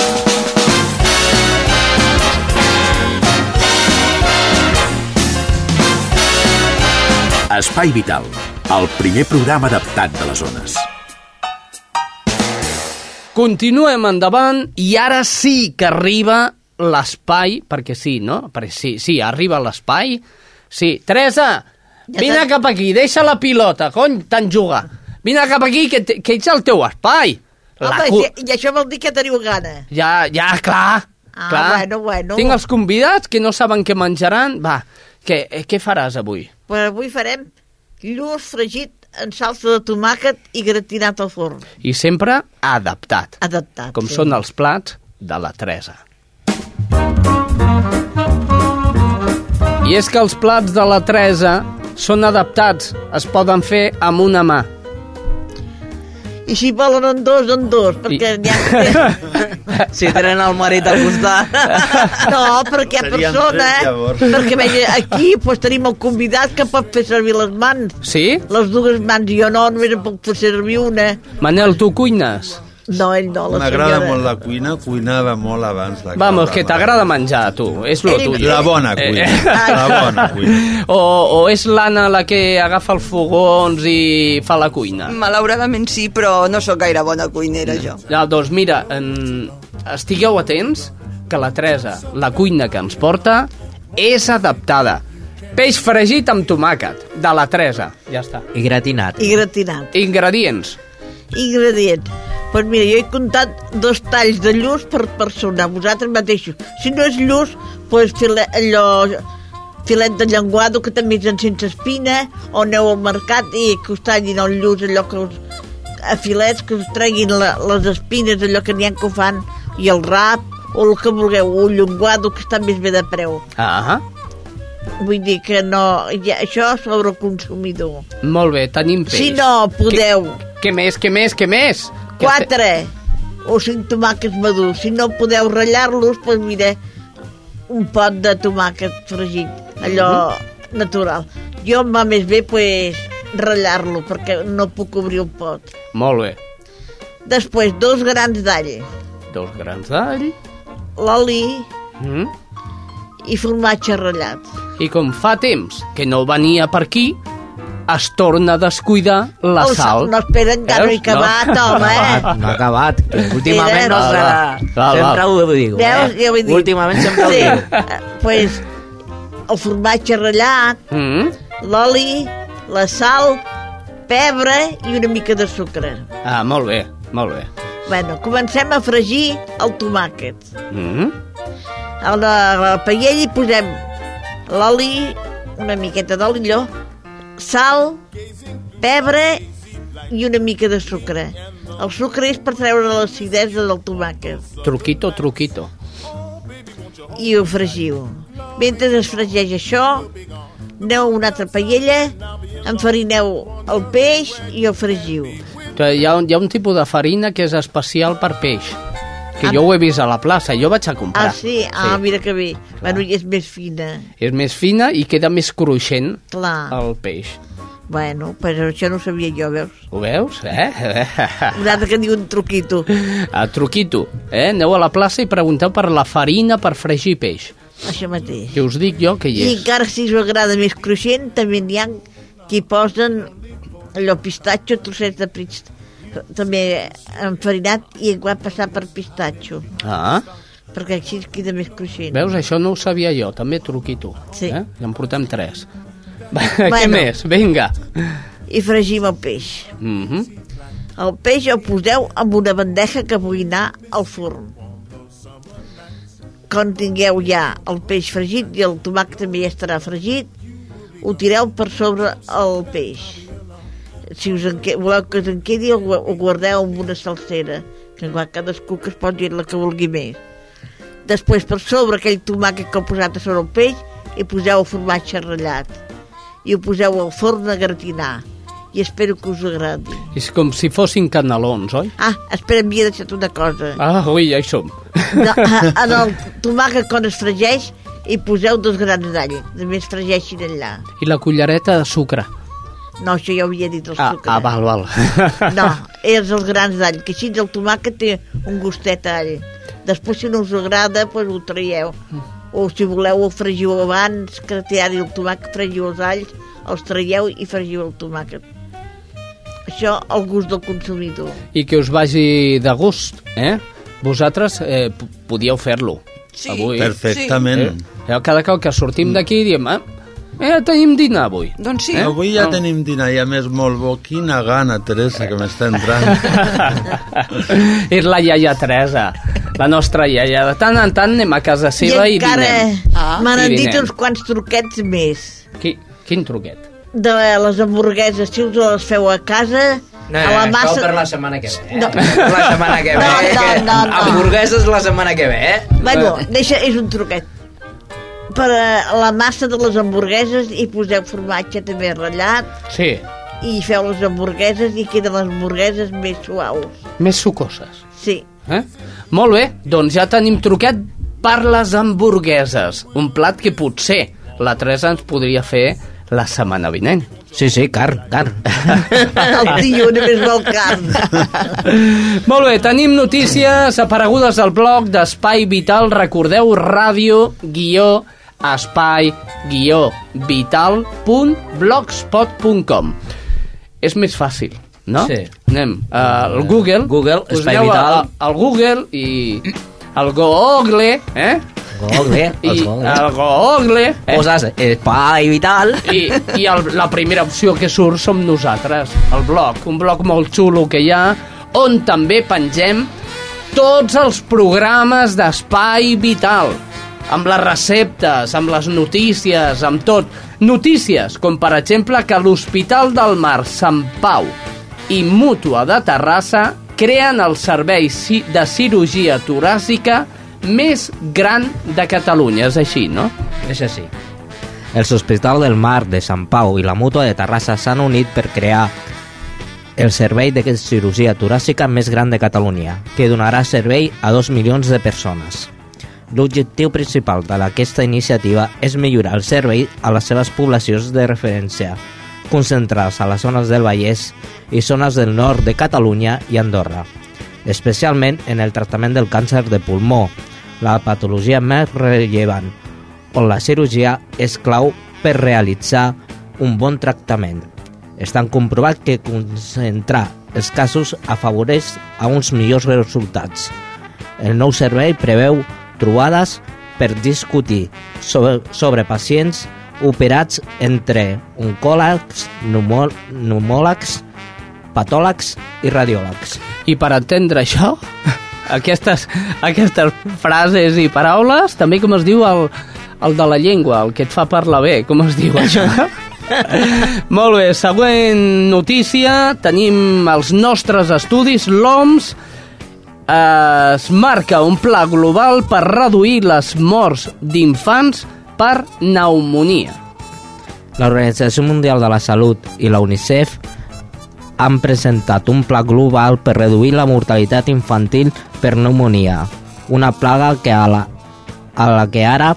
Espai Vital, el primer programa adaptat de les zones. Continuem endavant i ara sí que arriba l'espai, perquè sí, no? Perquè sí, sí, arriba l'espai. Sí, Teresa, Ja vine cap aquí, deixa la pilota, cony, tant jugar. Vine cap aquí, que, que ets el teu espai. La Home, cu- i, i això vol dir que teniu gana. Ja, ja, clar. Ah, clar. bueno, bueno. Tinc els convidats que no saben què menjaran. Va, què, eh, què faràs avui? Però avui farem lluç fregit en salsa de tomàquet i gratinat al forn. I sempre adaptat, Adaptat. com sí. són els plats de la Teresa. I és que els plats de la Teresa són adaptats, es poden fer amb una mà. I si volen en dos, en dos, perquè n'hi ha... Si tenen el marit al costat. No, perquè hi ha persona, tres, eh? Perquè veia, aquí pues, tenim el convidat que pot fer servir les mans. Sí? Les dues mans, jo no, només en puc fer servir una. Manel, tu cuines? No, ell no, la M'agrada molt la cuina, cuinava molt abans de Vamos, que t'agrada menjar, tu. És lo Ell- tuyo. La bona cuina, Eh. la bona cuina. O, o és l'Anna la que agafa els fogons i fa la cuina? Malauradament sí, però no sóc gaire bona cuinera, jo. Ja, doncs mira, en... estigueu atents que la Teresa, la cuina que ens porta, és adaptada. Peix fregit amb tomàquet, de la Teresa. Ja està. I gratinat. I gratinat. Ingredients. Ingredients. Doncs mira, jo he comptat dos talls de lluç per persona, vosaltres mateixos. Si no és lluç, doncs filet, allò, filet de llenguado, que també és en sense espina, o aneu al mercat i que us tallin el lluç, allò que us, a filets, que us treguin la, les espines, allò que n'hi ha que ho fan, i el rap, o el que vulgueu, o el llenguado, que està més bé de preu. Ah, Vull dir que no, ja, això sobre el consumidor. molt bé, tenim peix. Si no podeu... Què, què més, què més, què més? Quatre o cinc tomàquets madurs. Si no podeu ratllar-los, doncs mira, un pot de tomàquet fregit, allò natural. Jo em va més bé pues, ratllar-lo, perquè no puc obrir el pot. Molt bé. Després, dos grans d'all, Dos grans d'all. l'oli Mm? i formatge ratllat. I com fa temps que no venia per aquí, es torna a descuidar la El sal. No, espera, encara no he acabat, home. acabat, no ha acabat. Que últimament no serà... val, val. Sempre ho diu, Veus? eh? Jo dir... Últimament sempre ho sí. diu. eh, pues, el formatge ratllat, Mm? l'oli, la sal, pebre i una mica de sucre. Ah, molt bé, molt bé. Bueno, comencem a fregir el tomàquet. Mm? A la, a la paella hi posem l'oli, una miqueta d'olilló, sal, pebre i una mica de sucre. El sucre és per treure l'acidesa del tomàquet Truquito, truquito. i ho fregiu. Mentre es fregeix això, aneu a una altra paella, enfarineu el peix i el fregiu. Hi ha, hi ha un tipus de farina que és especial per peix, que jo ho he vist a la plaça, jo vaig a comprar. Ah, sí? Ah, mira que bé. Bueno, i és més fina. És més fina i queda més cruixent Clar. el peix. Bueno, però això no ho sabia jo, veus? Ho veus, eh? Un altre que diu un truquito. A truquito, eh? Aneu a la plaça i pregunteu per la farina per fregir peix. Això mateix. Que us dic jo que hi I és. encara si us agrada més cruixent, també n'hi ha qui posen allò pistatxo, trossets de pist... també enfarinat i va passar per pistatxo, Ah, perquè així queda més cruixent. veus, això no ho sabia jo, també truquito. Sí. Eh? Ja en portem tres. Què Bueno. més? Vinga. I fregim el peix. Mm -hmm. El peix el poseu en una bandeja que pugui anar al forn. Quan tingueu ja el peix fregit i el tomàquet també ja estarà fregit, ho tireu per sobre el peix. Si us en que, voleu que us en quedi, ho gu- ho guardeu en una salsera, que igual cadascú que es posi la que vulgui més. Després, per sobre aquell tomàquet que heu posat a sobre el peix, hi poseu el formatge ratllat. I ho poseu al forn a gratinar. I espero que us agradi. És com si fossin canelons, oi? Ah, espera, m'havia deixat una cosa. Ah, ui, ja hi som. No, en el tomàquet, quan es fregeix, hi poseu dos grans d'all. Només fregeixin allà. I la cullereta de sucre. No, això ja ho havia dit el Ah, sucre. ah val, val. No, és els grans d'all, que així el tomàquet té un gustet a all. Després, si no us agrada, doncs ho traieu. O si voleu, ho fregiu abans, que té ara el tomàquet, fregiu els alls, els traieu i fregiu el tomàquet. Això al gust del consumidor. I que us vagi de gust, eh? Vosaltres eh, podíeu fer-lo. Sí, avui. Perfectament. Eh? Cada cop que sortim d'aquí diem, eh, eh, tenim dinar avui. Doncs sí. Eh? Avui ja No. tenim dinar i a més molt bo. Quina gana, Teresa, que m'està entrant. És la iaia Teresa, la nostra iaia. De tant en tant anem a casa seva i, I encara dinem. ah. m'han dit uns quants truquets més. Qui, quin truquet? De les hamburgueses, si us les feu a casa, No, a la massa... això per la setmana que ve. No. Per la setmana que ve. No, no, que no, no. Hamburgueses la setmana que ve, eh? Bueno, deixa, és un truquet. Per a la massa de les hamburgueses hi poseu formatge també ratllat Sí, i feu les hamburgueses i queden les hamburgueses més suaus. més sucoses. Sí. Eh? Molt bé, doncs ja tenim truquet per les hamburgueses. Un plat que potser la Teresa ens podria fer la setmana vinent. Sí, sí, carn, carn. El tio només vol carn. Molt bé, tenim notícies aparegudes al blog d'Espai Vital. Recordeu, ràdio, guió, espai, guió, vital.blogspot.com És més fàcil, no? Sí. Anem al Google. Google, Espai Vital. a- Al Google i al Google, eh? Google, I els Google. al Google. Eh? Poses espai vital. I, i el, la primera opció que surt som nosaltres, el blog. Un blog molt xulo que hi ha, on també pengem tots els programes d'Espai Vital, amb les receptes, amb les notícies, amb tot. Notícies, com per exemple que l'Hospital del Mar Sant Pau i Mútua de Terrassa creen el servei de cirurgia toràcica més gran de Catalunya. És així, no? És així. Els Hospital del Mar de Sant Pau i la Mútua de Terrassa s'han unit per crear el servei de cirurgia toràcica més gran de Catalunya, que donarà servei a dos milions de persones. L'objectiu principal d'aquesta iniciativa és millorar el servei a les seves poblacions de referència, concentrades a les zones del Vallès i zones del nord de Catalunya i Andorra, especialment en el tractament del càncer de pulmó, la patologia més rellevant, on la cirurgia és clau per realitzar un bon tractament. Estan comprovat que concentrar els casos afavoreix a uns millors resultats. El nou servei preveu trobades per discutir sobre, sobre pacients operats entre oncòlegs, pneumò- pneumòlegs, patòlegs i radiòlegs. I per entendre això, aquestes, aquestes frases i paraules, també com es diu el, el de la llengua, el que et fa parlar bé, com es diu això? Molt bé, següent notícia, tenim els nostres estudis, l'OMS es marca un pla global per reduir les morts d'infants per pneumonia. L'Organització Mundial de la Salut i la UNICEF han presentat un pla global per reduir la mortalitat infantil per pneumonia, una plaga que a la, a la que ara,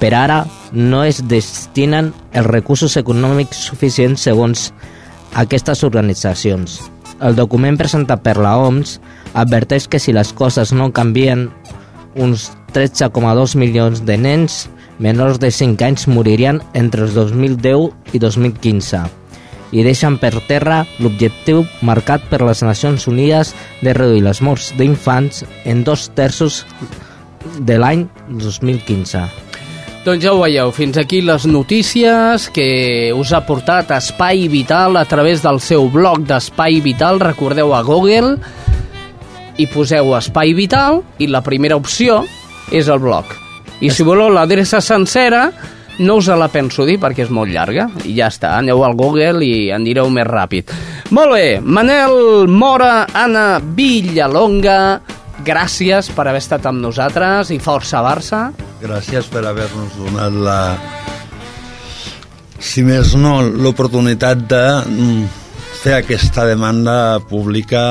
per ara, no es destinen els recursos econòmics suficients segons aquestes organitzacions. El document presentat per la OMS adverteix que si les coses no canvien, uns 13,2 milions de nens menors de 5 anys moririen entre els 2010 i 2015 i deixen per terra l'objectiu marcat per les Nacions Unides de reduir les morts d'infants en dos terços de l'any 2015. Doncs ja ho veieu, fins aquí les notícies que us ha portat Espai Vital a través del seu blog d'Espai Vital. Recordeu a Google i poseu Espai Vital i la primera opció és el blog. I si voleu l'adreça sencera, no us la penso dir perquè és molt llarga. I ja està, aneu al Google i en direu més ràpid. Molt bé, Manel Mora, Anna Villalonga, gràcies per haver estat amb nosaltres i força Barça. Gràcies per haver-nos donat la... Si més no, l'oportunitat de mm, fer aquesta demanda pública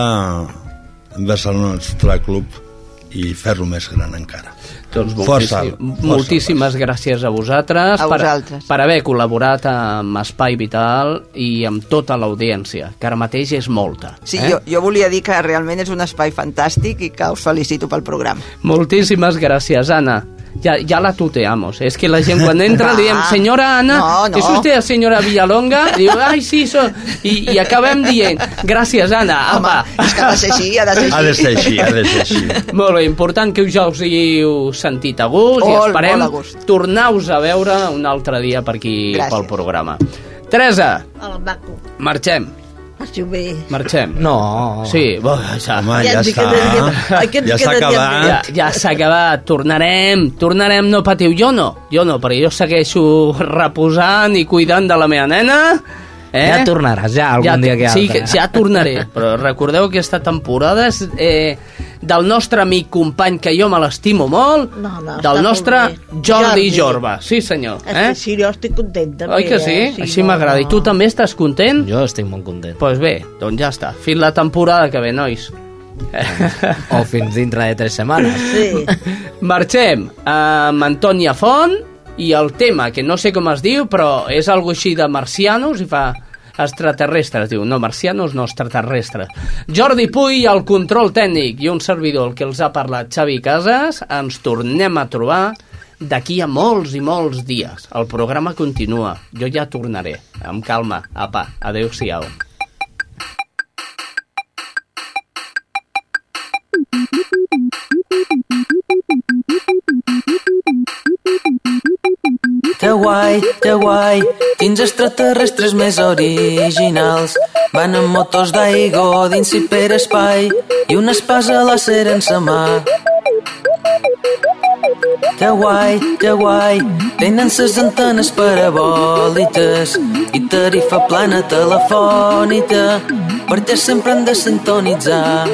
envers el nostre club i fer-lo més gran encara. Doncs Força, moltíssim, força, moltíssimes gràcies a vosaltres A per, vosaltres. per haver col·laborat amb Espai Vital i amb tota l'audiència, que ara mateix és molta. Sí, eh? jo, jo volia dir que realment és un espai fantàstic i que us felicito pel programa. Moltíssimes gràcies, Ana. Ya, ya la tuteamos. Es que la gent quan entra li diem, senyora Ana, No, no. ¿es usted la señora Villalonga? Diu, ai, sí, so... I, i acabem dient, gràcies, Ana, apa. és que ha de ser així, ha de ser Ha de ser així, ha de ser així. Molt bé, important que ja us hagueu sentit a gust i Molt, esperem molt a veure un altre dia per aquí, Gràcies. pel programa. Teresa, El maco. marxem. Passi-ho bé. Marxem. No. Sí, bo, ja. Home, Ja ja, està. ens Ja s'ha acabat. Ja, ja s'ha acabat, tornarem, tornarem, no patiu, jo no, jo no, perquè jo segueixo reposant i cuidant de la meva nena, eh? Ja tornaràs, ja, algun dia que Sí, altre. que ja tornaré, però recordeu que aquesta temporada és eh, del nostre amic company, que jo me l'estimo molt, No, no, del nostre. Jordi, Jordi. Jorba, sí senyor, És eh? que sí, jo estic contenta. Oi que sí? Eh? Així m'agrada. I tu també estàs content? Jo estic molt content. Doncs pues bé, doncs ja està. Fins la temporada que ve, nois. O fins dintre de tres setmanes. Sí. Marxem amb Antònia Font i el tema, que no sé com es diu, però és algo així de marcianos i fa extraterrestres, diu. No, marcianos, no, extraterrestres. Jordi Puy, al control tècnic, i un servidor, el que els ha parlat, Xavi Casas. Ens tornem a trobar d'aquí a molts i molts dies. El programa continua. Jo ja tornaré. Amb calma. Apa, adeu-siau. Que guai, que guai, quins extraterrestres més originals. Van amb motos d'aigua dins hiperespai i una espasa làser en sa mà. Que guai, que guai, tenen ses antenes parabòlites i tarifa plana telefònica perquè sempre han de sintonitzar.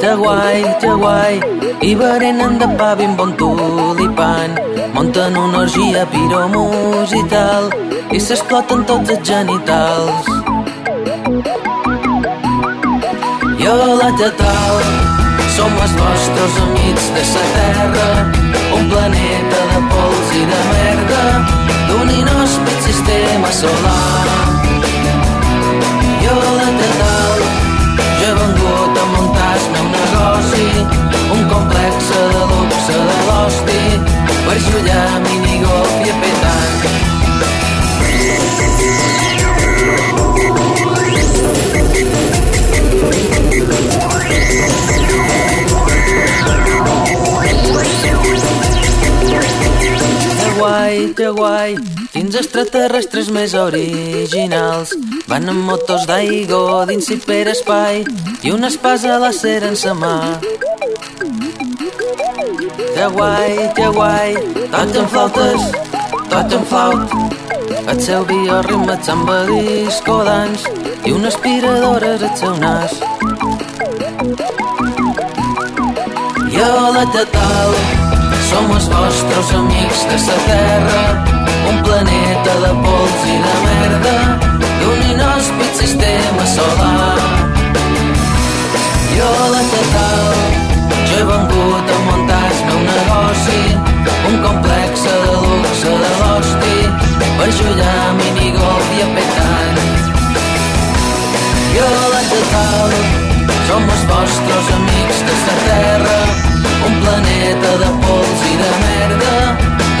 Que guai, que guai, i berenen de pa ben bon tulipan. Munten una orgia piromusical i s'exploten tots els genitals. Jo la Tetal som els vostres amics de sa terra, un planeta de pols i de merda, d'un inhòspit sistema solar. Jo la Tetal jo he vengut a muntar el meu negoci, un complex de luxe de l'hosti, per a minigolf i a petanc. Que guai, que guai, quins extraterrestres més originals. Van amb motos d'aigua dins hiperespai i una espasa làser en sa mà. Que guai, que guai, toquen flautes, toquen flaut. El seu bioritme samba disco dance i una aspiradora és el seu nas. Jo la Tetal som els vostres amics de sa terra, un planeta de pols i de merda, d'un inhòspit sistema solar. Jo la Tetal, jo he vengut a per jugar a minigolf i a petant. Jo a de Tal som els vostres amics de la Terra, un planeta de pols i de merda,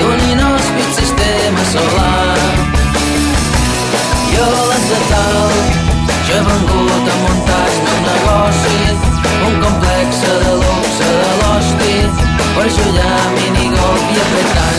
d'un inhòspit sistema solar. Jo a de Tal jo he vengut a muntar el negoci, un complex de luxe de l'hosti, per jugar a minigolf i a petant.